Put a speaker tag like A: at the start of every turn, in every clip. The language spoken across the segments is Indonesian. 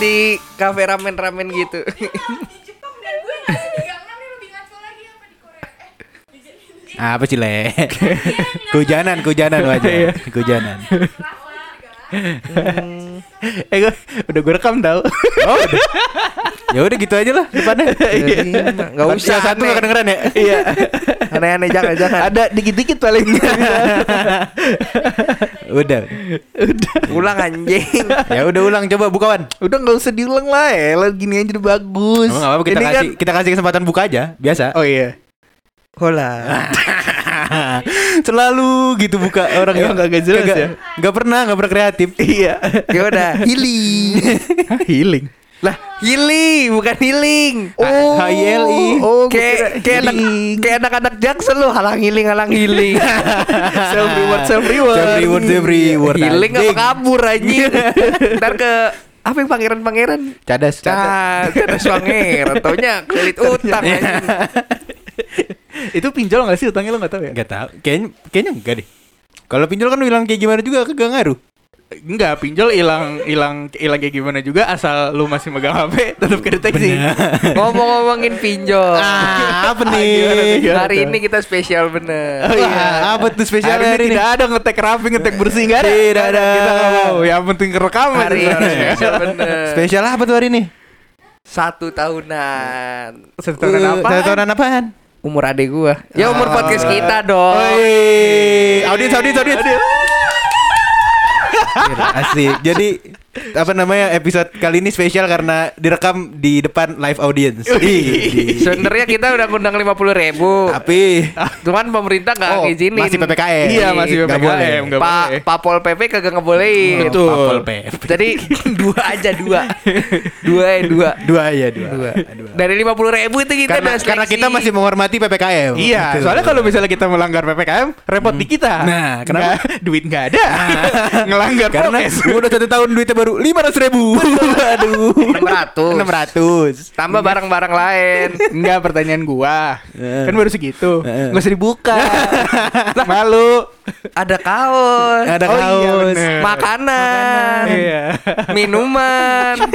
A: di kafe ramen-ramen gitu.
B: Korea eh
C: Apa sih le? Kujanan, kujanan wajah. Kujanan.
D: Eh gue udah gue rekam tau.
C: Oh, udah. Ya udah gitu aja lah depannya.
A: Enggak usah
C: Yang satu
A: aneh.
C: gak kedengeran ya?
D: Iya.
A: Aneh-aneh jangan jangan.
D: Ada dikit-dikit paling.
C: udah.
A: Ulang anjing.
C: Ya udah ulang coba bukawan.
D: udah nggak usah diulang lah ya. Gini aja udah bagus.
C: Emang apa kita
D: Ini
C: kasih kita kasih kesempatan buka aja, biasa.
D: Oh iya.
A: Hola.
C: Selalu gitu buka orang
D: Emang kagak jelas ya?
C: Gak pernah, gak pernah kreatif.
D: Iya.
A: Ya udah, healing.
D: Hah, healing.
A: lah, healing bukan healing.
C: Oh, HILI.
D: Oh, gua
A: kayak
D: kira
A: kayak anak
D: healing.
A: kayak anak-anak jaksel lu halang healing halang healing.
D: self reward, self reward.
C: Self reward, self reward.
A: healing apa kabur anjing. Ntar ke apa yang pangeran-pangeran?
C: Cadas.
A: Cah, cadas pangeran. Taunya kredit utang anjing.
D: Itu pinjol gak sih utangnya lo gak tahu ya?
C: Gak tau. Kayaknya kayaknya enggak deh. Kalau pinjol kan bilang kayak gimana juga kagak ngaruh.
D: Enggak, pinjol hilang hilang hilang kayak gimana juga asal lu masih megang HP tetap kedeteksi.
A: Ngomong-ngomongin pinjol.
C: Ah, apa nih?
D: gimana
A: Hari ini kita spesial bener.
D: Oh iya.
C: Wah, apa tuh spesial
D: hari,
C: hari
D: ini tidak ada ngetek rapi, ngetek bersih enggak ada.
C: Tidak ada.
D: Kita mau. Yang penting kerekam aja
A: Hari ini spesial bener.
C: Spesial apa tuh hari ini?
A: Satu tahunan.
D: Satu tahunan
C: Uh,
D: apa?
C: Satu tahunan apaan?
A: Umur adek gua. Ya umur
D: Ah.
A: podcast kita dong.
C: Oi, audiens, audiens, audiens. Asik. Jadi apa namanya episode kali ini spesial karena direkam di depan live audience.
A: Sebenarnya kita udah ngundang 50 ribu.
C: Tapi
A: Cuman pemerintah nggak
C: oh,
A: ngizinin.
C: masih PPKM.
D: Iya, masih PPKM,
C: boleh.
A: Pak
D: boleh.
A: Pak Pol PP kagak ngebolehin.
D: Betul.
C: Papel PP.
A: Jadi dua aja dua. Dua ya dua.
C: Dua ya dua.
A: Dua.
C: Dua.
A: Dari 50 ribu itu kita
C: Karena,
A: udah
C: karena kita masih menghormati PPKM.
D: Iya,
C: Betul.
D: soalnya kalau misalnya kita melanggar PPKM, repot di kita.
C: Nah, kenapa?
D: Nggak- duit nggak ada. Ngelanggar
C: karena udah satu tahun duitnya baru lima ratus ribu. Aduh.
A: 600.
C: Enam ratus.
A: Tambah barang-barang lain.
D: Enggak pertanyaan gua. Kan baru segitu. Enggak usah dibuka. Malu.
A: Ada kaos.
C: Ada
D: Oh iya,
C: kaos.
D: bener.
A: Makanan.
D: Iya.
A: Minuman.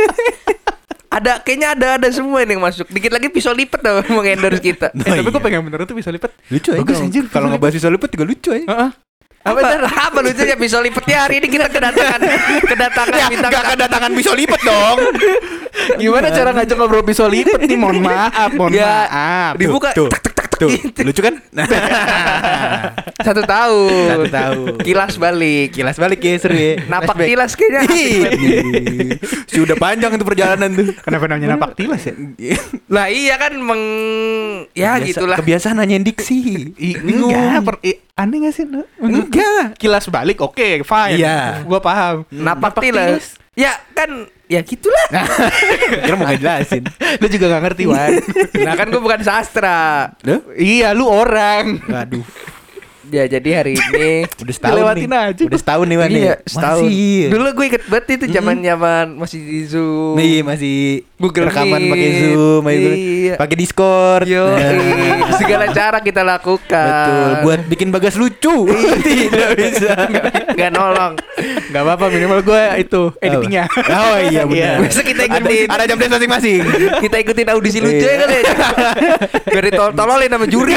A: ada kayaknya ada ada semua ini yang masuk. Dikit lagi pisau lipat tuh mau endorse kita.
D: Eh, tapi
C: iya.
D: gua pengen bener tuh bisa lipat.
C: Lucu ya.
D: Bagus,
C: kalau-
D: anjir,
C: Kalau
D: bisa
C: ngebahas visual lipat juga lucu ya.
D: Heeh.
A: Apa apa lucunya pisau lipatnya hari ini kita kedatangan kedatangan
C: Ya,
A: bintang
C: nggak kedatangan visual lipat dong.
D: Gimana cara ngajak ngobrol pisau lipat nih? Mohon maaf, mohon
A: Ya,
D: maaf.
A: dibuka
C: Tuh, tuh, lucu kan?
A: satu tahun.
C: Satu tahun.
A: Kilas balik.
C: Kilas balik ya seru ya.
A: Napak
C: Flashback.
A: kilas kayaknya.
C: Sudah panjang itu perjalanan tuh.
D: Kenapa namanya napak tilas ya?
A: Lah iya kan meng ya
C: Kebiasa-
A: gitulah.
C: Kebiasaan nanyain diksi.
D: Enggak, per, i- aneh gak sih?
C: Enggak.
D: Kilas balik oke, fine.
C: Iya.
D: Gua paham.
A: Napak tilas. Ya kan ya gitulah.
C: Kira mau ngejelasin.
D: Lu juga gak ngerti, Wan.
A: Nah kan gue bukan sastra.
C: Duh.
D: iya, lu orang.
C: Waduh.
A: Ya jadi hari ini
C: Udah setahun nih.
D: aja.
C: Udah setahun nih Wan nih.
A: Iya, setahun.
C: Masih.
A: Dulu gue inget banget itu zaman zaman masih di Zoom.
C: Nih masih
A: Google
C: rekaman
A: Meet.
C: pakai Zoom,
A: Iya.
C: pakai Discord.
A: Yo,
C: Nah.
A: segala cara kita lakukan.
C: Betul, buat bikin bagas lucu. Tidak bisa.
A: nggak nolong.
D: Gak apa-apa, minimal gue itu editingnya.
C: Oh iya benar.
A: Besok kita ikutin.
C: Ada, ada jam masing-masing.
A: Kita ikutin audisi lucu ya kali ya. Biar ditol-tololin sama juri.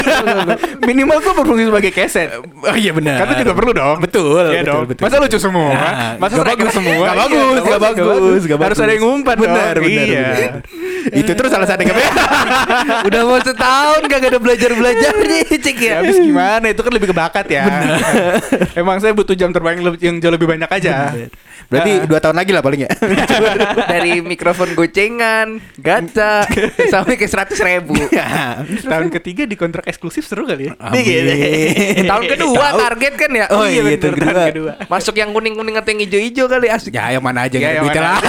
D: minimal gue berfungsi sebagai keset.
C: Oh iya benar.
D: Kan itu juga perlu dong.
C: Betul,
D: Iya
C: betul,
D: dong.
C: betul.
D: Masa lucu semua?
C: Nah,
D: Masa
C: nggak
D: striker
C: bagus.
D: semua?
C: Nggak
D: Iya,
C: bagus, nggak bagus, nggak
D: Harus
C: bagus.
D: ada yang ngumpat
C: Benar, benar,
D: Iya.
C: Itu terus salah satu yang
A: Udah mau setahun kagak ada belajar-belajar nih, Cik ya.
D: Ya, habis gimana? Itu kan lebih ke bakat ya. Emang saya butuh jam terbang yang lebih- yang jauh lebih banyak aja.
C: Berarti
D: Nah.
C: dua tahun lagi lah paling ya.
A: Dari mikrofon gocengan, gacha, sampai ke seratus ribu.
D: Tahun ketiga di kontrak eksklusif seru kali ya.
C: Amin.
A: Tahun kedua
C: Tahu.
A: target kan ya.
C: Oh iya,
D: bener,
C: tahun
D: tahun
C: kedua.
A: Masuk yang kuning-kuning atau yang hijau-hijau kali asik.
C: Ya yang mana aja
D: Ya, yang
C: duitnya
D: mana
C: lah.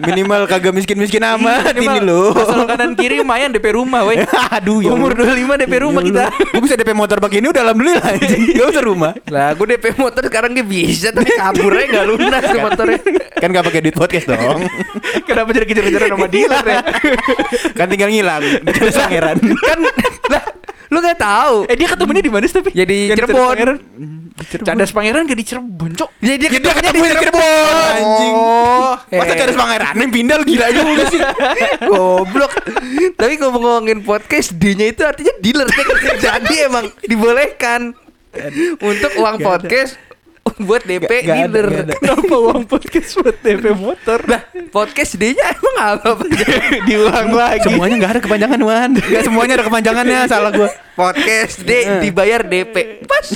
C: Minimal kagak miskin-miskin amat ini lo.
D: Asal kanan kiri lumayan DP rumah, weh.
C: Aduh ya
D: Umur 25 DP rumah kita.
C: Gue bisa DP motor begini udah alhamdulillah anjing. Gak usah rumah.
A: Lah, gue DP motor sekarang gak bisa tapi kaburnya gak lunas tuh motornya.
C: Kan gak pakai duit podcast dong.
D: Kenapa jadi kejar-kejaran sama dealer ya?
C: Kan tinggal ngilang. Ada sangeran.
A: kan lah lu gak tahu.
D: Eh dia ketemunya di mana sih tapi?
A: Ya, di
D: Yang
A: Cirebon.
D: Cadas Pangeran gak di Cirebon, Cok.
A: Ya dia
C: Ya, ketemu di Cirebon, anjing.
A: Oh,
C: masa
A: Eh.
C: Charles Pangeran yang pindah lu gila juga sih.
A: Goblok. Tapi kalau ngomongin podcast D-nya itu artinya dealer Jadi emang dibolehkan untuk uang podcast buat DP
C: Gak- gak ada, gak ada.
D: Kenapa uang podcast buat DP motor?
A: Nah, podcast D-nya emang apa?
D: Diulang lagi.
C: Semuanya nggak ada kepanjangan Wan. Nggak semuanya ada kepanjangannya. Salah gua.
A: podcast D dibayar DP. Pas.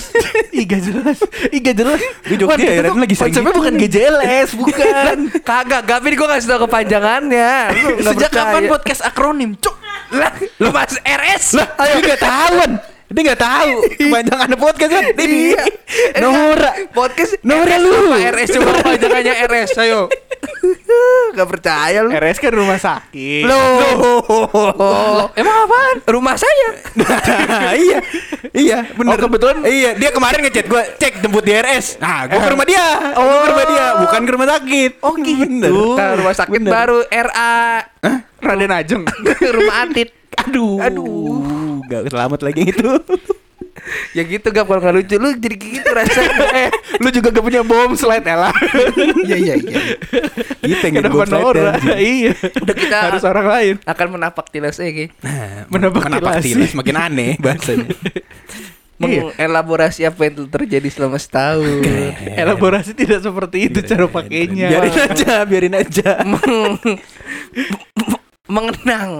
D: Ih gak jelas. Ih gak jelas.
C: Gue Jogja heran
D: tuh
C: lagi
D: Konsepnya
C: gitu.
D: bukan GJLS, bukan.
A: Kagak, Gavin gue kasih tau kepanjangannya.
D: Sejak kapan podcast akronim? Cuk.
A: Lah, lu mas RS.
C: Lah, dia nggak tahu Wan. Dia nggak tahu kepanjangan podcast kan. Dia
A: Iya.
C: Nora.
A: Podcast
C: Nora
A: RS
C: lu.
A: apa RS coba kepanjangannya RS. Ayo. Gak percaya lu.
D: RS kan rumah sakit.
A: Loh. Emang apaan? Rumah saya.
C: iya. Iya, bener.
D: Oh, kebetulan-
C: Iya, dia kemarin ngechat gua, cek jemput di RS. Nah, gua ke rumah dia. Oh, ke rumah dia, bukan ke rumah sakit. Oh, gitu.
A: Nah, rumah sakit
C: Bener.
A: baru RA.
D: Raden Ajeng.
A: rumah Atit.
C: Aduh.
A: Aduh.
C: Gak selamat lagi yang itu.
A: Ya gitu gak kalau nggak lucu lu jadi kayak gitu rasanya.
D: eh, lu juga gak punya bom slide Ella.
A: Iya iya iya.
C: Yang
D: Kenapa
C: gua
D: Nora? Iya.
A: Udah kita
D: harus orang lain.
A: akan menapak tilas eh.
C: Nah,
D: Menapak
C: menapak
D: tilas.
C: tilas makin aneh bahasanya.
D: Iya.
A: Mengelaborasi apa yang terjadi selama setahun.
D: Elaborasi tidak seperti itu cara pakainya.
C: Biarin aja, biarin aja.
A: Meng- mengenang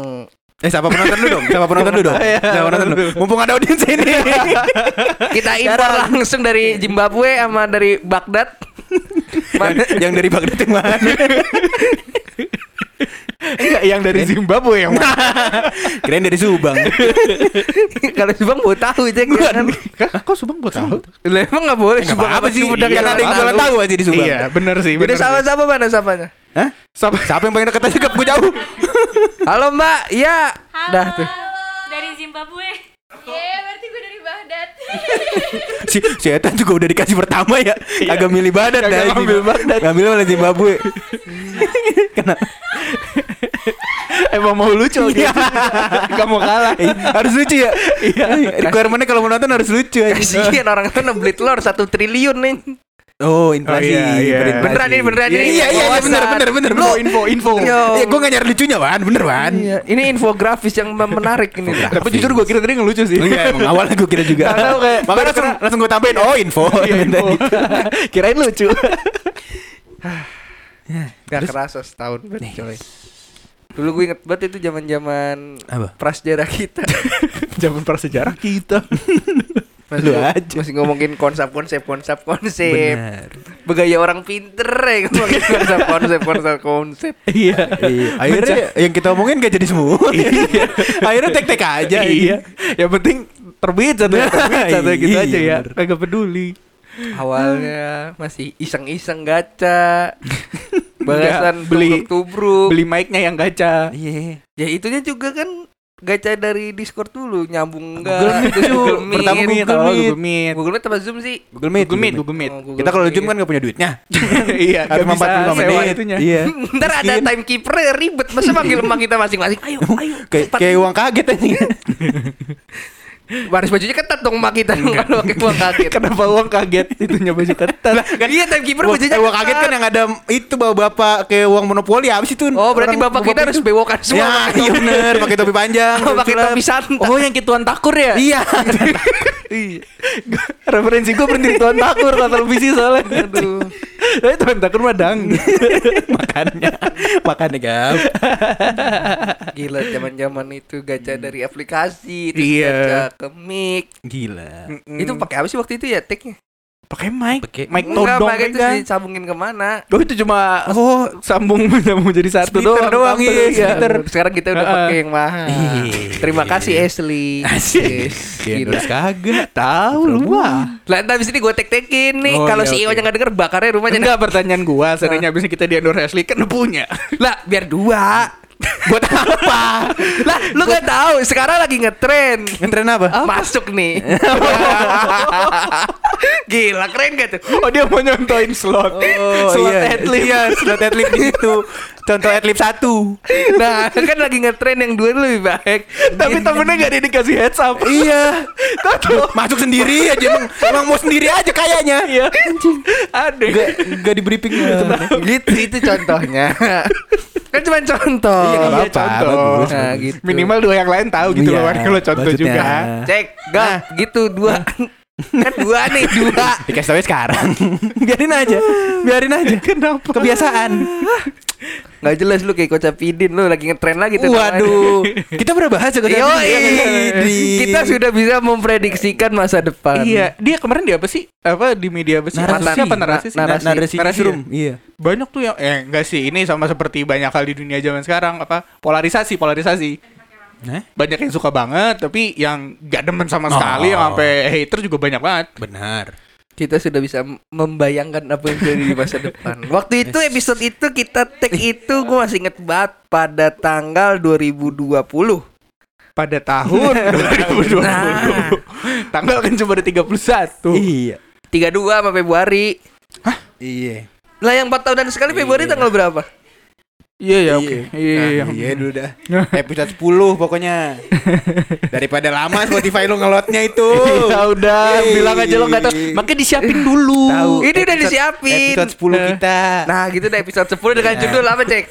C: Eh, siapa penonton dulu dong? Siapa penonton dulu dong?
D: Iya,
C: Siapa penonton dulu? Mumpung ada audiens ini.
A: kita impor langsung dari Zimbabwe sama dari Baghdad
C: yang, yang dari Baghdad yang mana?
D: Enggak, yang dari Zimbabwe yang mana?
C: Kirain dari Subang.
A: kalau Subang mau tahu itu kan
D: Hah, Kok Subang gua tahu?
A: Lah emang nggak boleh
C: Enggak
A: Subang
C: apa-apa sih.
A: Sumedang
C: Kan ada yang
A: tahu.
C: jualan tahu aja di Subang.
D: Iya, bener sih.
A: Udah
D: Bener
A: sama
D: sih.
A: sama mana sapanya
C: Hah?
D: Siapa?
C: Siapa yang paling deket aja ke gue jauh?
A: halo mbak iya
B: Halo.
A: dah tuh
B: Dari Zimbabwe. Iya, berarti gue dari Baghdad.
C: si si Eta juga udah dikasih pertama ya. Agak milih badat
D: Kagak
C: dah.
D: ngambil Baghdad.
C: Ngambil malah Zimbabwe.
D: Emang mau lucu dia. Gak mau kalah.
C: Eh, harus lucu ya. Iya. Requirementnya kalau mau nonton harus lucu aja.
A: kasihan orang tuh beli telur satu triliun nih
C: Oh, inflasi.
D: Oh, iya, iya.
C: berinflasi.
A: Beneran ini, beneran
C: Iya,
A: ini.
C: Iya, iya, iya,
A: Wawasan.
C: bener, bener, bener.
D: Info, info, info.
A: Yo.
C: Iya, gue gak nyari lucunya, Wan. Bener, Wan.
A: Iya, ini infografis yang menarik ini.
D: Tapi jujur gue kira tadi ngelucu sih.
C: Iya, emang awalnya gue kira juga. Makanya langsung, langsung gue tambahin, oh info.
D: Iya, info. Kirain lucu.
A: Gak kerasa setahun banget coy. Dulu gue inget banget itu zaman-zaman prasejarah kita.
D: Zaman prasejarah kita.
A: Masih,
C: Lu aja.
A: masih ngomongin konsep-konsep konsep-konsep.
C: Bener.
A: Begaya orang pinter ya ngomongin konsep-konsep konsep-konsep.
D: Iya.
C: Iya, akhirnya yang kita omongin gak jadi semua.
D: Iya.
C: akhirnya tek-tek aja.
D: Iya. Yang penting terbit satu ya, terbit satu gitu
C: Iya,
D: aja ya. Kagak peduli.
A: Awalnya masih iseng-iseng gacha. Bahasan
D: Enggak, beli-
A: tubruk.
D: Beli mic-nya yang gacha.
C: Iya.
A: Ya itunya juga kan gacha dari Discord dulu nyambung enggak.
C: Google Meet dulu.
A: Google Meet.
C: Pertama
A: Google
C: Google Meet.
D: Google Meet.
A: Google Meet apa Zoom sih?
C: Google Meet.
D: Google Meet, Google Meet.
A: Oh, Google
C: Kita kalau
A: Meet.
C: Zoom kan gak punya duitnya.
D: iya,
C: Harus
D: gak bisa
C: 45
D: sewa
C: menit.
D: itunya.
C: Iya.
A: Ntar ada timekeeper ribet Masa manggil emak kita masing-masing Ayo ayo
C: Kayak kayak uang kaget aja.
A: Baris bajunya ketat dong emak kita Kalau pakai uang kaget
D: Kenapa uang kaget itunya baju ketat?
A: Kan iya timekeeper bajunya
C: uang kaget kan yang ada itu bawa bapak kayak uang monopoli habis itu.
A: Oh berarti
C: Orang-
A: bapak kita harus bewokan semua
C: Ya, iya bener, pakai topi panjang.
A: Oh, pakai topi santai
D: Oh yang kayak Tuan Takur ya?
C: Iya.
D: Referensi gue berhenti di Tuan Takur kata televisi soalnya. Aduh. Tapi Tuan Takur mah dang.
C: Makanya, makanya gap.
A: Gila zaman-zaman itu gacha dari aplikasi Terus
D: Iya.
A: gacha ke mic
C: Gila.
A: Itu pakai apa sih waktu itu ya tag-nya?
D: Pakai mic,
C: Pakai-
D: mic
A: Enggak
D: todong
A: pakai itu
D: kan.
A: disambungin ke mana
D: Oh itu cuma
C: Oh,
D: sambung sambung jadi satu
C: Splitter doang,
D: kabel,
C: iya,
D: iya.
A: Sekarang kita udah
D: Heeh.
A: pakai yang mahal
C: Iya.
A: Terima kasih Ashley
C: Asik.
A: Yes,
C: Dia
A: Gila
C: endorse kagak.
D: Tahu lu mah.
A: Lah entar abis ini gue tek-tekin nih
D: Oh,
A: Kalau
D: iya,
A: CEO nya nggak denger bakarnya rumahnya
D: Enggak pertanyaan gua, seandainya abis ini kita di endorse Ashley kan punya.
A: Lah biar dua
C: Buat apa?
A: Lah, lu gak tahu sekarang lagi ngetren.
C: Ngetren apa?
A: Masuk nih. Gila keren gak tuh?
D: Oh dia mau nyontoin slot. slot
C: iya.
D: headlip.
C: Iya, slot headlip di situ. Contoh headlip satu.
A: Nah, kan lagi ngetren yang dua lebih baik.
D: Tapi temennya gak ada dikasih heads up.
C: iya. Masuk sendiri aja emang, emang mau sendiri aja kayaknya.
D: Iya. Ada.
C: Gak, gak di briefing
A: gitu itu contohnya. kan cuma contoh.
C: Iya, nggak
D: Iya,
C: apa-apa,
D: contoh.
A: Nah, gitu.
D: Minimal dua yang lain tahu gitu
C: Iya,
D: loh Wan, kalau contoh juga.
A: Cek, gak gitu dua. Kan dua nih, dua.
C: Dikasih tau sekarang. Biarin aja. Biarin aja. Kenapa? Kebiasaan.
A: Gak jelas lu kayak Coach Apidin lu lagi ngetren lagi tuh.
C: Waduh. Kita pernah bahas ya
A: Yo, kita sudah bisa memprediksikan masa depan.
D: Iya, dia kemarin di apa sih? Apa di media apa sih?
C: Narasi.
D: Narasi apa narasi sih?
A: Narasi.
C: narasi,
D: Narasi
C: newsroom. Iya.
D: Banyak tuh yang eh enggak sih, ini sama seperti banyak hal di dunia zaman sekarang apa? Polarisasi, polarisasi.
C: Nah,
D: Banyak yang suka banget, tapi yang gak demen sama
C: Oh.
D: sekali, yang sampai hater juga banyak banget.
C: benar.
A: Kita sudah bisa membayangkan apa yang terjadi di masa depan. Waktu itu episode itu kita take itu gue masih inget banget pada tanggal 2020.
D: Pada tahun 2020.
A: Nah.
D: Tanggal kan cuma ada 31.
C: Iya.
A: 32 sama Februari.
C: Iya.
A: Lah yang 4 tahunan sekali Februari tanggal berapa?
D: Iya ya, oke. Iya, iya.
C: Nah, iya dulu dah. Episode 10 pokoknya. Daripada lama Spotify lu ngelotnya itu.
D: Ya udah,
C: Yeay.
D: bilang aja lo gak tahu. Makanya disiapin dulu.
C: Tahu.
A: Ini udah
C: Episode-
A: disiapin.
C: Episode 10 kita.
A: Nah gitu deh episode 10 dengan judul apa cek?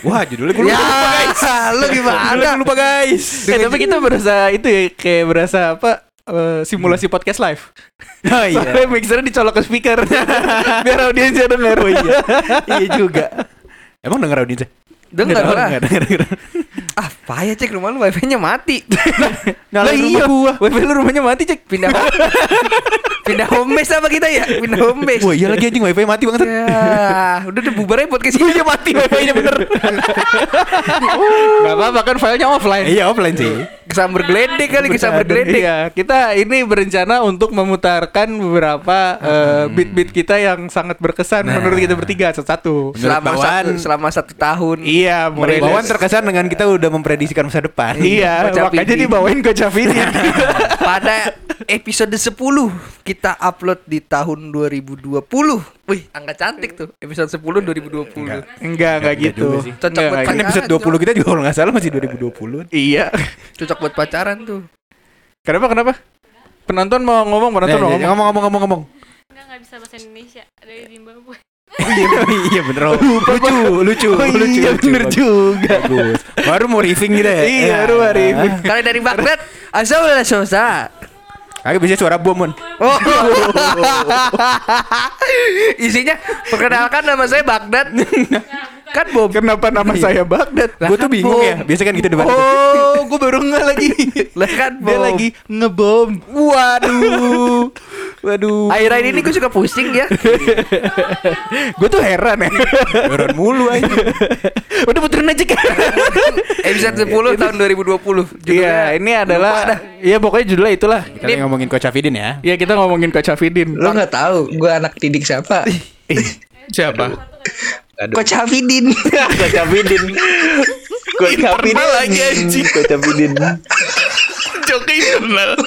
C: Wah, judulnya gue
A: Ya,
C: lupa, guys.
A: lu gimana?
C: Gua lupa, guys.
D: Eh, tapi kita berasa itu ya kayak berasa apa? eh, simulasi podcast live.
C: Oh iya.
D: Soalnya mixernya dicolok ke speaker biar audiensnya denger.
C: Oh iya. iya juga. Emang denger audiensnya?
A: Dengar
C: Nggak
A: lah.
C: denger, nggak denger.
A: Ah, payah cek rumah lu wifi-nya mati.
C: Nyalain rumah gua.
D: Wifi lu rumahnya mati cek.
A: Pindah pindah home base apa kita ya? Pindah home base.
C: Wah, iya lagi anjing wifi mati banget.
A: Ya, udah udah bubar aja podcast ini.
D: Iya mati wifi-nya bener. Gak apa-apa kan filenya offline.
C: Iya, offline sih.
A: Kesamber geledek kali, kesamber geledek.
D: Iya, kita ini berencana untuk memutarkan beberapa eh, beat-beat kita yang sangat berkesan
C: Nah.
D: menurut kita bertiga satu-satu.
A: Selama
C: Bawan-
A: satu, selama satu tahun.
D: Iya, mulai
C: Bawan terkesan dengan kita udah memprediksikan masa depan.
D: Iya,
A: Kocak
D: makanya
A: ini.
D: dibawain ke Cavini.
A: Pada episode 10 kita upload di tahun 2020. Wih, angka cantik tuh. Episode 10 2020.
C: Enggak.
D: Enggak, enggak
C: Enggak
D: gitu.
C: juga sih.
A: Cocok
D: Enggak,
A: buat
D: enggak
C: Kan
D: gitu.
C: episode 20 kita juga kalau nggak salah masih 2020.
D: Iya.
A: Cocok buat pacaran tuh.
D: Kenapa kenapa? Penonton mau ngomong, penonton mau ngomong.
C: ngomong ngomong ngomong ngomong.
B: Enggak nggak bisa bahasa Indonesia dari Zimbabwe.
C: iya iya bener oh. lucu lucu
D: Oh
C: lucu
D: iya,
C: lucu,
D: bener
C: bagus.
D: juga.
C: bagus baru mau riffing gitu ya
D: Iya, baru mau riffing.
A: Kalian dari Baghdad, asal udah sosa.
C: Kagak bisa suara bom mon
A: Oh. Isinya perkenalkan nama saya Baghdad. kan bom.
D: Kenapa nama saya Baghdad?
A: Lah
C: gue tuh
A: kan
C: bingung
A: bom.
C: ya biasa kan gitu debat
D: Oh, gue baru nggak lagi.
A: Lah kan
D: Dia
A: bom.
D: lagi ngebom.
C: waduh waduh
A: Akhir-akhir ini gue suka pusing ya.
D: gue tuh heran ya.
C: Turun mulu aja
D: Udah puterin aja kan.
A: Episode 10 tahun 2020. Judulnya
D: Iya, ini adalah Iya pokoknya judulnya itulah.
C: kita lagi ngomongin Coach Afidin ya
D: Iya kita ngomongin Coach Hafidin.
E: Lo nggak tahu gue anak didik siapa?
D: Siapa?
E: Coach Hafidin.
F: Coach Abidin Coach
D: lagi, anjing.
F: Coach Abidin
D: Joki internal.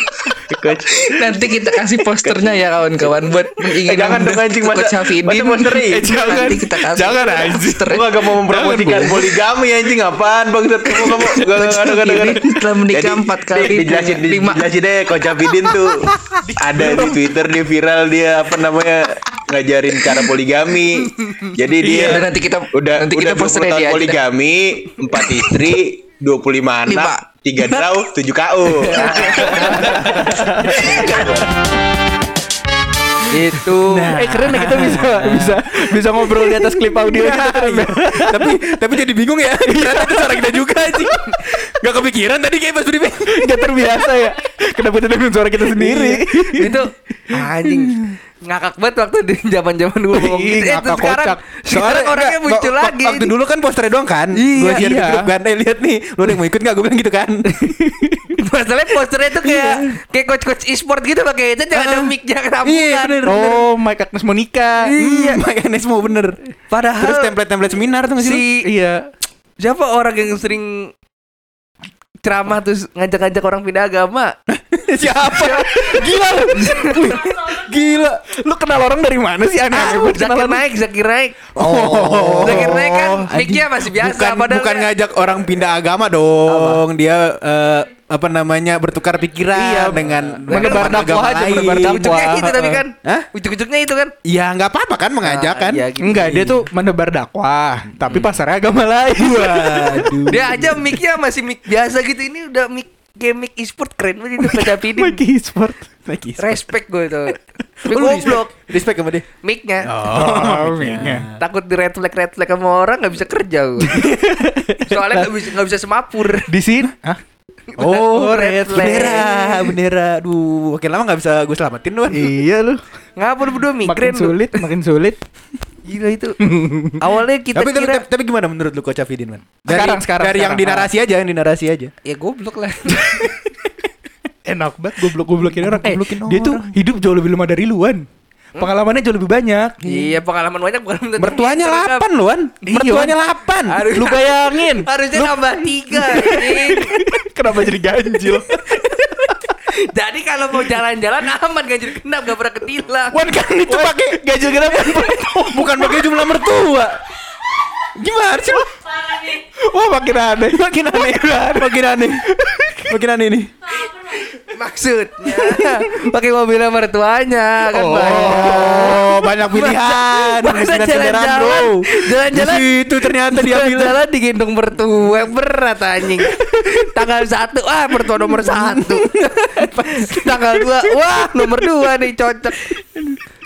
F: Coach.
E: Nanti kita kasih posternya ya kawan-kawan buat
F: Eh
E: mengingat
F: jangan dong anjing masa
E: Coach Hafidin.
F: Masa posternya
D: Eh, jangan.
E: Nanti kita kasih
D: Jangan, anjing.
E: posternya.
F: Gua gak mau mempromosikan poligami anjing. Apaan bangsat? Kamu kamu
E: Hafidin telah menikah empat kali,
F: dijelasin
E: punya lima.
F: dijelasin deh Coach Abidin tuh. Ada di Twitter dia viral dia apa namanya ngajarin cara poligami. Jadi dia
E: Udah, nanti kita-
F: udah
E: nanti
F: udah
E: kita posternya
F: 20 tahun
E: dia
F: poligami empat istri 25 anak Tiga draw 7 KU
A: Itu.
D: Eh keren ya kita bisa bisa bisa ngobrol di atas klip audio gitu keren ya.
C: tapi tapi jadi bingung ya ternyata itu suara kita juga anjing Gak kepikiran tadi kayak pas briefing
D: Gak terbiasa ya. Kenapa kita dengan suara kita sendiri?
A: itu anjing ngakak banget waktu di zaman-zaman dulu ngomong gitu. Eh,
D: ngakak
A: sekarang,
D: kocak.
A: sekarang orangnya
C: enggak,
A: muncul
C: wa-
A: lagi.
C: Waktu dulu kan posternya doang kan
A: Iya,
C: Gue
D: iya.
C: grup kan Eh lihat nih Lu ada yang mau ikut gak Gue bilang gitu kan
A: Masalahnya posternya tuh kayak kayak coach-coach e-sport gitu pakai headset yang ada
C: Ah.
A: mic jangan
C: Iya bener
D: Oh, Mike Agnes Monica.
C: Iya Makanya semua bener
A: Padahal
C: Terus template-template seminar tuh gak sih lu?
A: si
D: Iya.
A: Siapa orang yang sering ceramah terus ngajak-ngajak orang pindah agama?
D: Siapa? Gila lu. Gila. Lu kenal orang dari mana sih aneh
A: Ah, Zakir naik, Zakir naik.
C: Oh.
A: Zakir naik kan mic-nya masih biasa
C: bukan
A: padahal
C: bukan
A: kan-
C: ngajak orang pindah agama dong. Dia eh, apa namanya bertukar pikiran
D: Iya,
C: dengan
D: menebar dakwah aja, menebar dakwah.
A: Itu tapi kan.
C: Hah?
A: Ujuk-ujuknya itu kan.
C: Ya nggak apa-apa kan mengajak kan?
A: Ah, iya, gitu.
D: Enggak, dia tuh menebar dakwah, tapi pasarnya agama lain.
C: Waduh.
A: Dia aja mic-nya masih mic biasa gitu. Ini udah mic kayak mic e-sport keren banget itu kecapidin.
D: Lagi sport.
C: Lagi.
A: Respect gue itu. Tapi
C: Oh,
A: goblok
C: Respect sama dia.
A: mic-nya.
D: Oh, mic-nya.
A: Takut di red flag red flag sama orang nggak bisa kerja gue. Soalnya nggak bisa nggak bisa semapur.
D: Di sini? Hah?
C: Oh,
A: red
C: red
A: flag.
C: bendera, bendera. Aduh, makin lama nggak bisa gue selamatin lu.
D: Iya lu.
A: Ngapa lu berdua
D: Makin
A: migrain lu?
D: sulit, makin sulit.
A: Gila itu. Awalnya kita
C: tapi,
A: kira
C: tapi, tapi gimana menurut lu Coach Afidin man?
D: Sekarang, sekarang,
C: dari yang
D: sekarang.
C: dinarasi aja, yang dinarasi aja.
A: ya goblok lah.
D: Enak banget goblok-goblokin orang. Eh,
C: Goblokin
D: dia tuh
C: orang.
D: hidup jauh lebih lama dari luan. Pengalamannya jauh lebih banyak.
A: iya pengalaman banyak pengalaman
C: Mertuanya
A: pinter, Gap.
C: 8 loan.
D: Iya,
C: Mertuanya
A: Wan.
C: 8.
A: Harus-
D: Lu bayangin.
A: Harusnya nambah tiga anjing.
D: Kenapa jadi ganjil?
A: Jadi kalau mau jalan-jalan aman ganjil genap gak pernah ketilang.
C: Wan kan itu pakai
D: ganjil kenapa?
C: bukan pakai jumlah mertua. Gimana sih? lu?
D: Wah, makin aneh.
C: Makin aneh, makin aneh. Makin aneh nih.
A: Maksudnya pakai mobilnya mertuanya kan banyak.
C: Oh, banyak pilihan.
A: Masa jalan-jalan. Jalan-jalan
C: Itu ternyata dia.
A: Jalan digendong mertua berat anjing. Tanggal satu wah mertua nomor satu. Tanggal dua wah nomor dua nih cocok.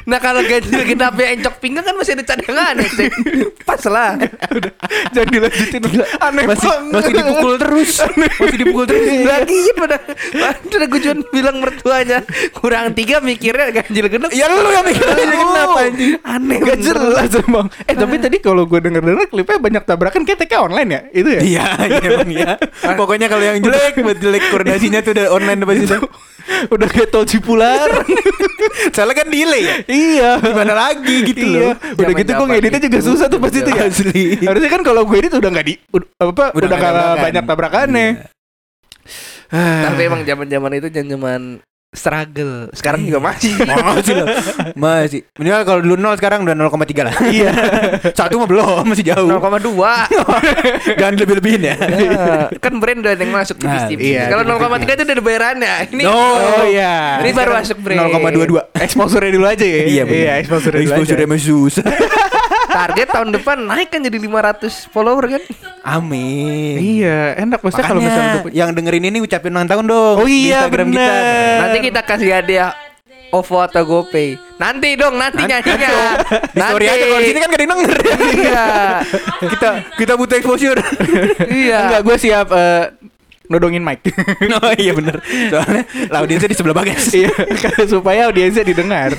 A: Nah kalau ganjil genapnya encok pinggang kan masih ada cadangan ya. Cek. Pas lah.
D: Jangan dilanjutin. Aneh
C: Masih
D: banget.
C: masih dipukul terus. Masih dipukul terus.
A: Lagi pada Udah gue cuma bilang mertuanya Kurang tiga mikirnya ganjil genap
C: Ya lu yang mikir ganjil genap, anjing.
A: Aneh
D: Gak jelas emang. Eh tapi tadi kalau gue denger denger klipnya banyak tabrakan kayak TK online ya? Itu ya?
C: Iya, iya emang iya. Pokoknya kalau yang jelek, buat jelek koordinasinya tuh udah online pasti.
D: Udah kayak tol Cipular.
C: Soalnya kan delay ya.
D: iya.
C: Gimana lagi gitu
D: Iya.
C: loh.
D: Udah gitu gue ngeditnya juga susah tuh pasti tuh ya.
C: Asli.
D: Harusnya kan kalau gue edit udah nggak di apa
C: Udah
D: udah,
C: tabrakan.
D: banyak tabrakannya.
A: Tapi emang zaman-zaman itu zaman struggle. Sekarang juga masih.
C: Masih lah. Masih. Minimal kalau dulu 0 sekarang udah 0,3 lah. Iya. Satu mah belum, masih jauh.
A: 0,2.
C: Jangan lebih-lebihin ya.
A: Ya, kan brand udah ada yang masuk
C: Nah,
A: tipis-tipis.
D: iya,
A: Kalau
D: tipis-tipis.
A: 0,3 itu udah ada bayarannya. Ini
D: Oh, iya.
A: Ini baru masuk brand.
C: 0,22.
D: Exposure dulu aja ya.
C: Iya, bener.
D: Iya, exposure dulu
C: emang susah.
A: Target tahun depan naik kan jadi 500 follower kan?
C: Amin.
D: Iya, enak maksudnya kalau misalnya
C: yang dengerin ini ucapin ulang tahun dong.
D: Oh
C: di
D: iya,
C: Instagram kita.
D: bener.
A: Nanti kita kasih hadiah OVO atau GoPay. Nanti dong, nanti nyanyinya.
C: Di story aja kalau di sini kan gak ada yang denger.
A: Iya.
C: kita kita butuh exposure.
A: Iya.
D: enggak gue siap eh, nodongin mic.
C: oh iya bener. Soalnya lah audiensnya di sebelah bagas.
D: Iya, supaya audiensnya didengar.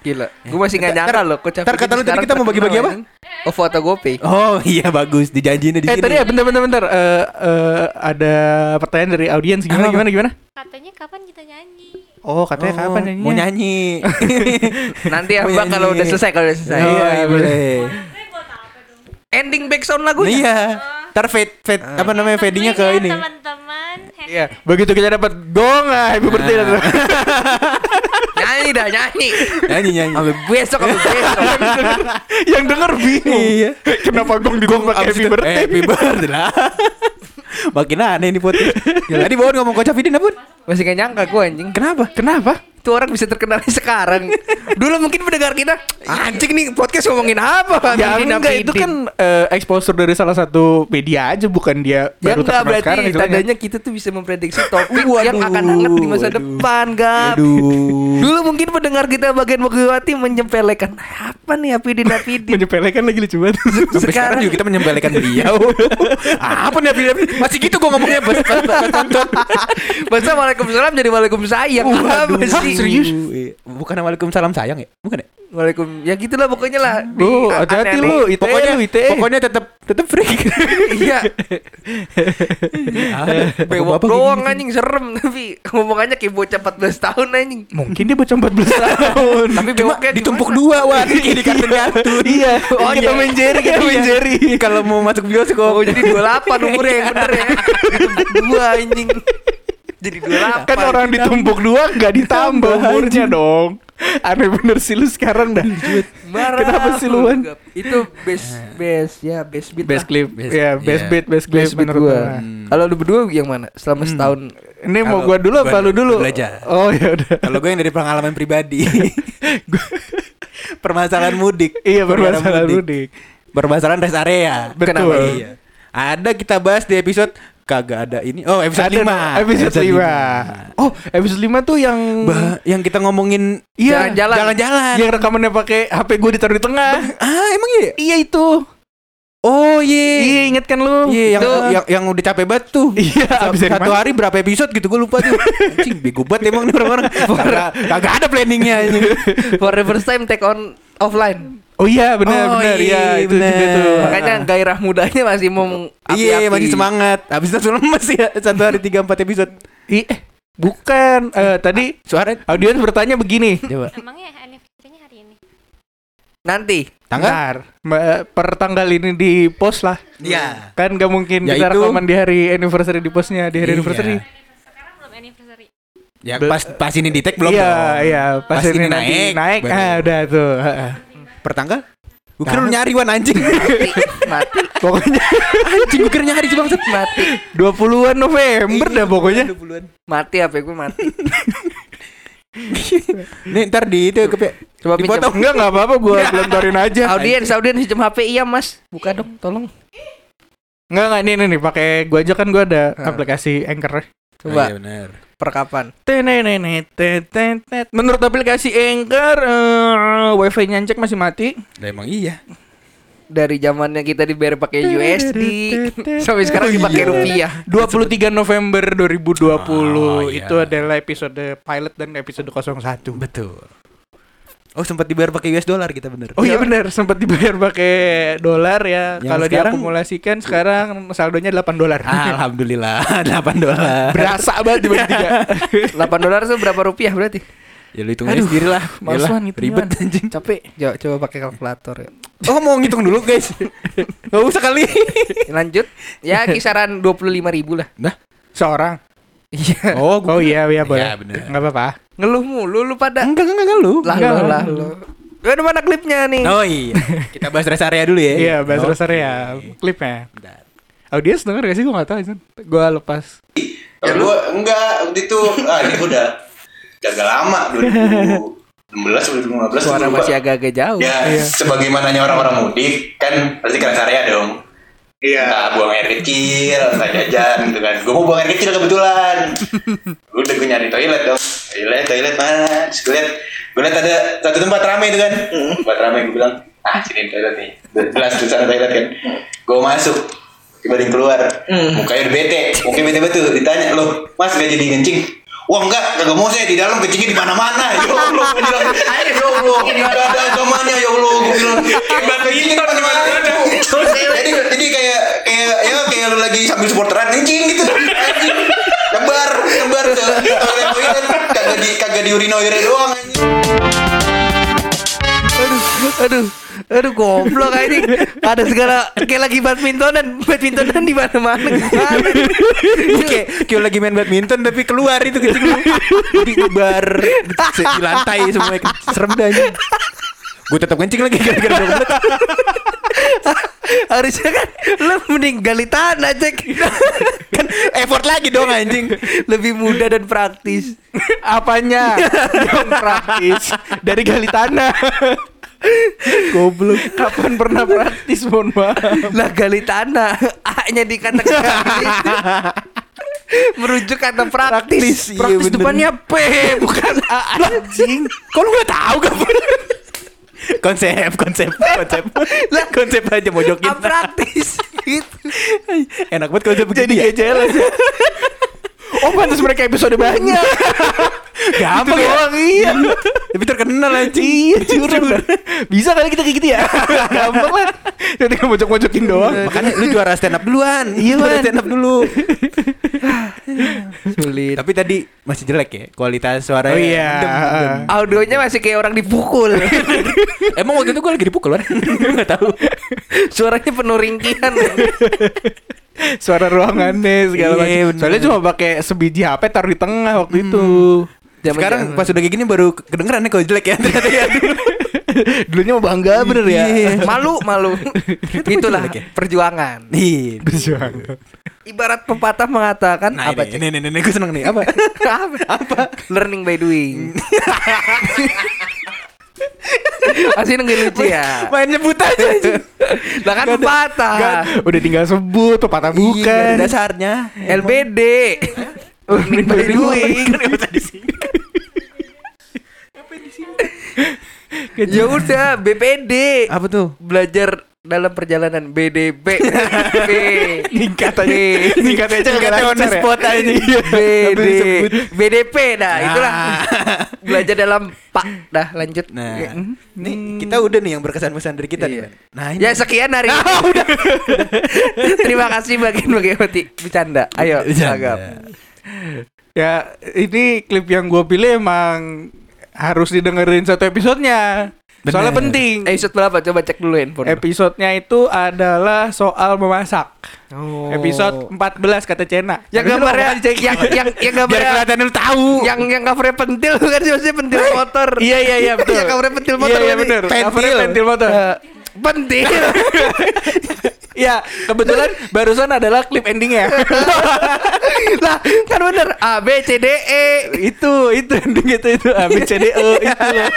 A: Gila. Gue masih gak nyangka loh.
C: Ntar kata lu tadi kita mau bagi-bagi apa?
A: OVO atau GoPay.
C: Oh iya bagus dijanjiin di
D: Eh
C: sini.
D: tadi ya bentar bentar bentar Eh, eh, ada pertanyaan dari audiens gimana gimana gimana?
B: Katanya kapan kita nyanyi?
D: Oh katanya
C: Oh,
D: kapan nyanyinya?
C: Mau nyanyi.
A: Nanti ya Mbak kalau
C: nyanyi.
A: udah selesai kalau udah selesai.
C: Oh,
D: Iya,
C: iya boleh.
B: Dong?
A: Ending backsound lagunya.
C: Iya. Ntar fade fade apa namanya fadingnya ke
B: ya,
C: ini.
B: Teman-teman.
D: Iya, begitu kita dapat gong ah, happy birthday dah.
A: Nyanyi dah, nyanyi.
C: Nyanyi nyanyi.
A: Sampai besok sampai besok.
D: Yang denger bingung.
C: Iya.
D: Kenapa gong di gong pakai happy
C: itu,
D: birthday?
C: Happy birthday lah. Makin aneh nih podcast. Ya, tadi Bawon ngomong Coach Afidin apa?
A: Masih gak nyangka gue anjing.
C: Kenapa?
D: Kenapa?
A: Itu orang bisa terkenal sekarang. Dulu mungkin pendengar kita anjing nih podcast ngomongin apa?
D: Ya enggak itu kan eh, exposure dari salah satu media aja bukan dia
A: Ya
D: baru
A: enggak
D: terkenal
A: berarti
D: sekarang istilahnya.
A: tandanya kita tuh bisa memprediksi topik
C: Waduh,
A: yang akan hangat di masa
C: waduh.
A: depan, Gap.
C: Aduh.
A: Dulu mungkin pendengar kita bagian Megawati menyepelekan apa nih Apidin Apidin.
D: Menyepelekan lagi lucu banget.
C: Sampai sekarang juga kita menyembelihkan beliau. apa nih Afidin? Masih gitu gua ngomongnya bos.
A: Masa Waalaikumsalam jadi Waalaikumsalam apa sih?
D: Serius?
C: Iya. Bukan Waalaikumsalam sayang ya? Bukan ya?
A: Waalaikum ya gitulah pokoknya lah.
D: Lu hati-hati lu, ITE
C: pokoknya
D: lu, ITE.
C: pokoknya tetap tetap freak.
A: Iya. Bewok doang anjing serem tapi ngomongannya kayak bocah 14 tahun anjing.
D: Mungkin dia bocah 14 tahun.
A: Tapi
C: Cuma
A: bewoknya
C: ditumpuk dua wah kayak di kartun kartun.
D: Iya.
C: Oh,
D: kita main Jerry, kita main Jerry.
C: Kalau mau masuk bioskop.
A: Oh jadi 28 umurnya yang bener ya. Dua anjing. Jadi 28.
D: Kan orang ditumpuk dua nggak ditambah umurnya dong. Aneh bener sih lu sekarang dah.
A: Marah.
D: Kenapa sih lu?
A: Itu best best ya best beat.
D: Best
A: lah.
D: clip. Ya, best
C: Iya.
D: beat, best clip
A: Best beat
D: menurut
A: gua.
D: gua.
A: Kalau lu berdua yang mana? Selama setahun
D: Ini mau gua dulu apa
C: gua
D: lu dulu?
C: belajar.
D: Oh ya udah.
C: Kalau gue yang dari pengalaman pribadi. permasalahan mudik.
D: Iya permasalahan mudik.
C: Permasalahan rest area.
D: Betul.
A: Kenapa?
C: Iya. Ada kita bahas di episode kagak ada ini. Oh, episode
D: Ada
C: 5.
D: Episode 5. Oh, episode 5 tuh yang
C: Bah, yang kita ngomongin
D: Iya,
A: Jalan-jalan.
C: jalan-jalan.
D: yang rekamannya pakai HP gue ditaruh di tengah.
C: Ah, emang iya?
D: Iya itu.
C: Oh, iya.
D: Iya, inget kan lu?
C: Iya, yang,
D: Itu.
C: yang yang udah capek banget tuh.
D: Iya, abis dari
C: satu
D: mana?
C: hari berapa episode gitu gue lupa tuh. Anjing bego banget emang nih orang-orang. Kagak kagak ada planningnya ini.
A: for the first time take on offline.
D: Oh iya, benar
C: Oh,
D: benar.
C: iya,
D: Iya, itu juga
C: benar.
D: tuh.
A: Makanya gairah mudanya masih mau
C: Iya, masih semangat. Habis itu langsung lemes ya satu hari tiga empat episode.
D: Ih, eh, bukan. Eh, tadi
C: Suara
D: audiens bertanya begini.
C: coba.
B: Emangnya anniversary-nya hari ini?
A: Nanti
C: Tanggal?
D: Bentar, Mbak, per tanggal ini di post lah.
C: Iya.
D: Kan gak mungkin
C: Ya
D: kita
C: itu.
D: rekaman di hari anniversary di postnya di hari
C: Iya.
D: anniversary.
B: Sekarang belum anniversary.
C: Ya pas pas ini di tag belum
D: iya,
C: dong.
D: iya. Pas,
C: Pas
D: ini,
C: ini
D: nanti
C: naik,
D: naik,
C: baru.
D: ah udah tuh. heeh.
C: Per tanggal? Gue kira lu nyari wan anjing.
A: mati
D: Pokoknya
C: anjing gue kira nyari sih bangsat.
A: mati
D: 20-an November dah pokoknya.
A: mati apa gue mati.
C: Nih ntar di itu ke
A: Coba
C: dipotong.
D: Enggak, enggak apa-apa gua gelontorin aja.
A: Audiens, audiens pinjam HP iya mas. Buka dong, tolong.
D: Enggak, enggak ini nih, nih pakai gua aja kan gua ada
A: Ah.
D: aplikasi Anchor.
A: Coba
C: Iya benar.
A: perkapan.
D: Menurut aplikasi Anchor, eh, wifi nyancek masih mati.
C: Lah emang iya.
A: Dari zamannya kita dibayar pakai USD sampai sekarang dipakai rupiah.
D: 23 November 2020
C: Oh, iya.
D: itu adalah episode pilot dan episode 01.
C: Betul. Oh sempat dibayar pakai US dollar kita bener.
D: Oh iya benar, sempat dibayar pakai dolar ya. Kalau diakumulasikan sekarang saldonya 8 dolar.
C: Alhamdulillah 8 dolar.
D: Berasa banget dibagi tiga.
A: 8 dolar itu berapa rupiah berarti?
C: Ya lu hitung aja sendiri lah.
D: males ngitungnya.
C: ribet anjing.
A: Capek. Coba, coba pakai kalkulator ya.
C: Oh mau ngitung dulu guys. Gak usah kali.
A: Lanjut. Ya kisaran 25 ribu lah.
C: Nah.
D: Seorang.
A: Iya.
C: Oh,
D: Oh iya iya boleh.
C: Iya, bener.
D: Enggak apa-apa.
A: Ngeluh mulu lu pada.
C: enggak enggak enggak lu.
A: Lah
D: Enggak.
A: lah lo. Udah mana klipnya nih?
C: Oh iya. Kita bahas rest area dulu ya.
D: Iya, bahas dasar ya klipnya.
C: Bentar.
D: Audiens denger gak sih? Gue gak tau. Gue lepas.
F: Ya gua enggak waktu itu ah ini udah gagal lama 2016 2015
A: Suara masih agak-agak jauh.
F: Ya, sebagaimananya orang-orang mudik kan pasti ke rest area dong. Iya. Entah buang air kecil, entah jajan gitu kan. Gue mau buang air kecil kebetulan. Udah gue nyari toilet dong. Toilet, toilet mana? Terus gue liat, gue liat ada satu tempat rame itu kan. Tempat rame gue bilang, ah sini toilet nih. Jelas tuh sana toilet kan. Gue masuk. Tiba dia keluar. Mukanya udah bete. Mukanya bete betul. Ditanya, loh mas gak jadi kencing? Wah enggak, kagak mau saya di dalam kencingnya di mana-mana. Ya Allah, gue bilang, ya Allah, ada agamanya ya Allah. Gue bilang, batu ini di mana-mana. Jadi jadi kayak kayak ya kayak lu lagi sambil supporteran kencing gitu. Anjing. Nebar, nebar ke toilet toilet kagak di kagak di urinoir doang anjing.
A: Aduh, aduh, aduh goblok ini. Ada segala kayak lagi badmintonan, badmintonan di mana-mana.
C: Kayak kayak lagi main badminton tapi keluar itu kencing lu. Di bar di lantai semua serem dah. Gue tetap kencing lagi gara-gara menit.
A: Harusnya kan lu mending gali tanah cek
C: Kan effort lagi dong anjing.
A: Lebih mudah dan praktis
D: Apanya? Yang praktis dari gali tanah. Goblok. Kapan pernah praktis, mohon maaf.
A: Lah gali tanah A-nya dikatakan gali Merujuk kata praktis,
C: Praktis, iya
D: Praktis
C: bener.
D: depannya P, bukan A anjing.
C: Kok lu gak tahu kapan? konsep, konsep, konsep. Lah konsep aja mojokin.
A: Praktis gitu
C: Enak banget konsep
D: Jadi
C: begini ya.
D: Oh pantas mereka episode banyak.
C: Gampang ya.
D: doang, iya.
C: Tapi terkenal anjing.
D: Iya curang Bisa kali kita kayak gitu ya Gampang lah Yang tinggal mojok-mojokin doang
C: Makanya lu juara stand up duluan.
D: Iya,
C: Juara stand up dulu.
A: Sulit.
C: Tapi tadi masih jelek ya kualitas suaranya.
D: Oh iya.
A: Audionya masih kayak orang dipukul.
C: Emang waktu itu gue lagi dipukul kan? Gak tahu.
A: Suaranya penuh ringkihan.
D: Suara ruangannya segala
C: Iya,
D: macam
C: bener.
D: Soalnya cuma pakai sebiji HP taruh di tengah waktu itu
A: Zaman-
C: Sekarang pas udah kayak gini baru kedengeran nih kalau jelek ya ternyata ya.
D: Dulunya mau bangga bener ya
C: Iya.
A: malu, malu. Itulah
C: ya?
A: perjuangan.
C: Nih.
A: Ibarat pepatah mengatakan
C: Nah,
A: apa?
C: ini, ini, ini, ini, gue seneng nih. Apa?
A: apa? apa? Learning by doing. Masih nungguin lucu ya.
C: Main nyebut aja.
A: Lah kan pepatah.
D: Udah tinggal sebut Pepatah
C: Iya,
D: bukan
C: dasarnya.
A: LBD. Learning by doing. Ya udah BPD.
C: Apa tuh?
A: Belajar dalam perjalanan BDB. B.
D: Ningkat aja Ningkat aja
C: Ningkat
D: nggak
C: on the
D: lancar ya.
C: spot aja.
A: BD
C: disebut.
A: BDP nah itulah belajar dalam Pak dah lanjut
C: Nah,
A: Ya.
C: nih kita udah nih yang berkesan pesan dari kita
A: Iya.
C: nih. Nah, ini
A: Ya sekian hari ini. Terima kasih bagian bagian hati bercanda. Ayo,
C: Bercanda.
A: Agam.
D: Ya ini klip yang gue pilih emang Harus didengerin satu episodenya Soalnya
C: Bener.
D: penting
A: Episode berapa? Coba cek dulu handphone.
D: Episodenya itu adalah soal memasak
A: Oh.
D: Episode 14 kata Cena
A: yang gambarnya
D: cek.
A: yang yang yang
C: biar
A: gambarnya
C: kelihatan lu tahu.
A: yang yang covernya pentil kan sih maksudnya pentil motor.
D: Iya iya iya betul
A: Yang covernya pentil motor.
D: Iya iya
A: berarti.
D: bener
C: Pentil.
D: Pentil motor
A: Eh, pentil.
D: Ya kebetulan barusan adalah klip endingnya
A: lah kan bener A B C D E.
D: Itu itu ending itu itu A B C D E itu loh.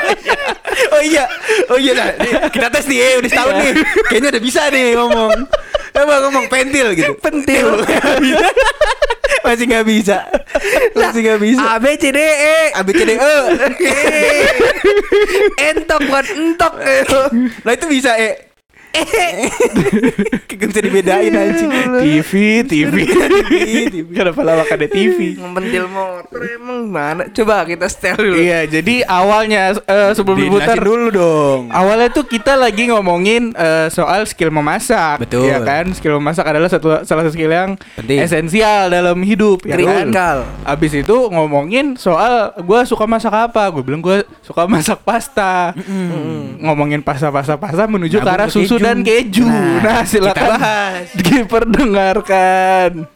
C: oh iya. Oh iya nah. Nih, kita tes nih, eh, udah setahun nih. Kayaknya udah bisa nih ngomong. Coba ngomong pentil gitu.
A: Pentil.
C: Masih nggak bisa. Masih nggak bisa.
A: A B C D E.
C: A B C D E.
A: Entok bukan entok.
C: Lah itu bisa eh. Gak bisa dibedain anjing.
D: TV TV Kenapa lawakannya TV
A: Pentil motor emang mana? Coba kita setel dulu.
D: Iya jadi awalnya eh, sebelum diputar
C: dulu dong.
D: Awalnya tuh kita lagi ngomongin eh, soal skill memasak,
C: Betul.
D: ya kan? Skill memasak adalah satu salah satu skill yang
C: Penting.
D: esensial dalam hidup, ya kan? Abis itu ngomongin soal gue suka masak apa? Gue bilang gue suka masak pasta. Ngomongin pasta-pasta pasta menuju ke
C: Nyambung
D: arah
C: ke
D: susu. Dan keju. Nah,
C: Nah,
D: silakan
C: kita
D: diperdengarkan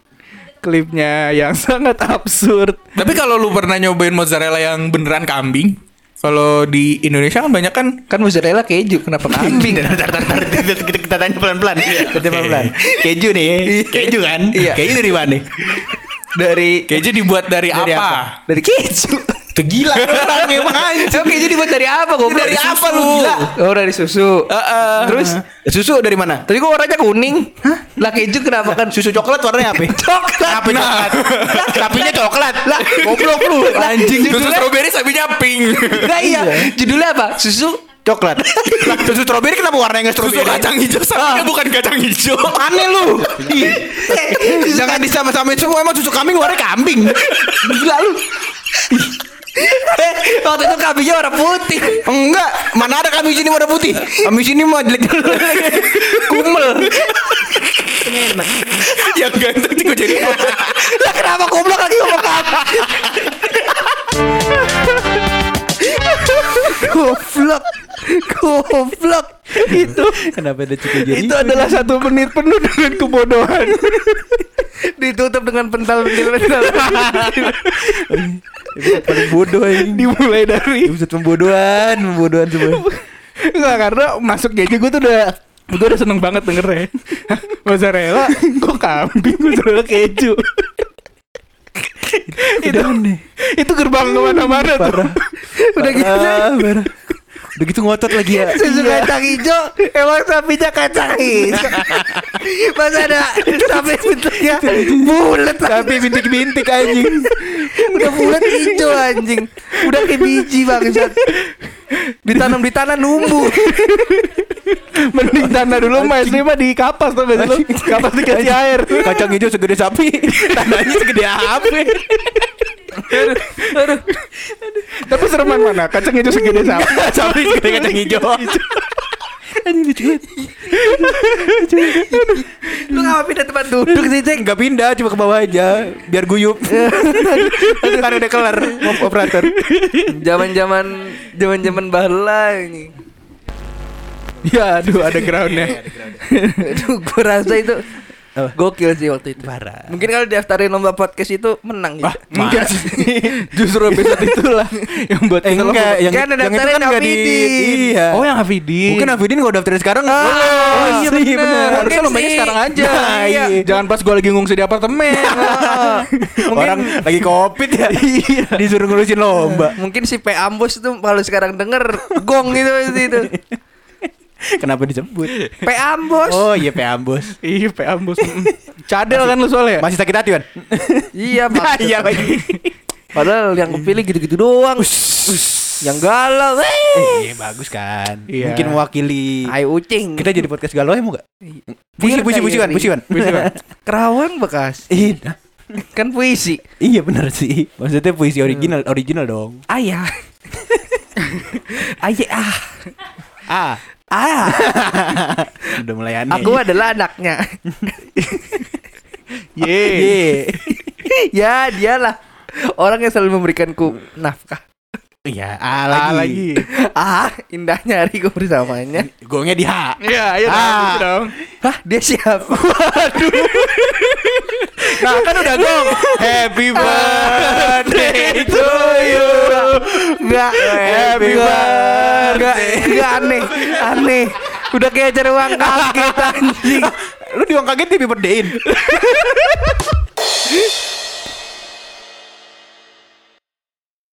D: klipnya yang sangat absurd.
G: Tapi kalau lu pernah nyobain mozzarella yang beneran kambing, kalau di Indonesia kan banyak kan
A: Kan mozzarella keju, kenapa kambing?
G: Bentar, bentar, bentar, bentar. kita, tanya pelan-pelan. Kita pelan-pelan. Keju nih, keju kan?
A: Iya.
G: Keju dari mana?
A: Dari
G: Keju dibuat dari,
A: dari
G: apa?
A: Dari keju.
G: Tuh gila orang emang anjing.
A: Emang keju dibuat dari apa? Gua
G: Dari apa lu? Gila.
A: Oh dari susu.
G: Heeh.
A: Terus
G: susu dari mana?
A: tadi gua warnanya kuning. Lah keju kenapa kan
G: Susu coklat warnanya apa?
A: coklat?
G: Apa coklat? Sapinya coklat. Lah, goblok lu.
A: Anjing,
G: Susu strawberry sapinya pink.
A: Enggak iya. Judulnya apa? Susu
G: coklat. Lah, susu strawberry kenapa warnanya nggak strawberry? Susu kacang hijau sapinya bukan kacang hijau. Aneh lu. Jangan disama-samain semua emang susu kambing warnanya kambing. Gila lu.
A: Eh, waktu itu kambingnya warna putih.
G: Enggak, mana ada kambing sini warna putih? Kambing sini mah jelek Kumel. Yang ganteng juga jadi.
A: Lah kenapa goblok lagi ngomong kambing? Goblok. Goblok.
D: itu
C: Kenapa ada cukup jadi?
D: itu adalah satu menit penuh dengan kebodohan.
A: Ditutup dengan pental-pental.
C: Episode paling bodoh ini.
D: Dimulai dari
C: Episode pembodohan, pembodohan semua.
D: Enggak karena masuk aja gue tuh udah gue udah seneng banget dengernya Mozzarella kok kambing mozzarella keju itu itu gerbang ke mana-mana
C: tuh.
A: Udah gitu.
C: Udah gitu ngotot lagi ya.
A: Susu kacang hijau Emang sapinya kacang hijau Masa ada sampai bentuknya bulat
C: Tapi bintik-bintik anjing.
A: Udah bulat hijau anjing Udah kayak biji bangsat Ditanam di tanah numbuh
D: Mending tanah dulu mas ini mah di kapas tuh lu. Kapas dikasih air.
C: Kacang hijau segede sapi. Tanahnya segede apa?
D: Tapi sereman mana? Kacang hijau segede sapi.
C: sapi segede kacang hijau. Anjing lucu banget.
A: Lu ngapa pindah tempat duduk sih Cek?
C: Enggak pindah, cuma ke bawah aja biar guyup. kan udah kelar operator.
A: Zaman-zaman zaman-zaman bahla ini.
D: Ya aduh ada groundnya.
A: Aduh, gue rasa itu
C: Apa?
A: gokil sih waktu itu.
C: Parah.
A: Mungkin kalau daftarin lomba podcast itu menang gitu.
D: Enggak sih. Justru episode itulah yang buat
C: Eh enggak, yang,
A: ada
C: yang itu kan enggak di. Iya.
D: Oh yang Hafidin.
C: Mungkin Hafidin kalau daftarin sekarang
A: Ah,
C: Oh iya
A: sih,
C: benar.
A: bener.
D: Harusnya
A: Mungkin
D: lombanya sekarang aja.
C: Nah, iya.
D: Jangan pas gue lagi ngungsi di apartemen.
C: Orang lagi covid ya. Disuruh ngurusin lomba.
A: Mungkin si P Ambos itu kalau sekarang denger gong itu itu.
C: Kenapa disebut?
A: P Ambos.
C: Oh iya P Ambos.
D: Iya, P Ambus. Cadel kan lu soalnya.
C: Masih sakit hati kan?
A: Iya,
C: Nah,
A: Pak.
C: iya lagi.
A: Padahal yang kepilih gitu-gitu doang. yang galau.
C: Eh, iya bagus kan.
D: Iya.
C: Mungkin mewakili.
A: Ayo ucing.
C: Kita jadi podcast galau ya mau gak? Puisi,
A: Biar
C: puisi, puisi kan, puisi kan.
A: Kerawang bekas.
C: Iya,
A: Kan puisi.
C: iya benar sih. Maksudnya puisi original, original dong.
A: Ayah. Ayah ah.
C: Ah,
A: Ah.
C: udah mulai aneh.
A: Aku adalah anaknya.
C: Ye.
A: ya, dialah orang yang selalu memberikanku nafkah.
C: Iya, ah lagi.
D: lagi.
A: Ah, indahnya hariku bersamanya.
C: Gongnya di H.
D: Iya, iya
C: Ah.
D: dong.
A: Hah, dia siapa?
C: Nah, kan udah gong. Happy birthday to you.
A: Enggak,
C: Happy birthday.
A: enggak aneh, aneh. Udah kayak acara uang kaget anjing.
C: Lu di uang kaget di birthday-in.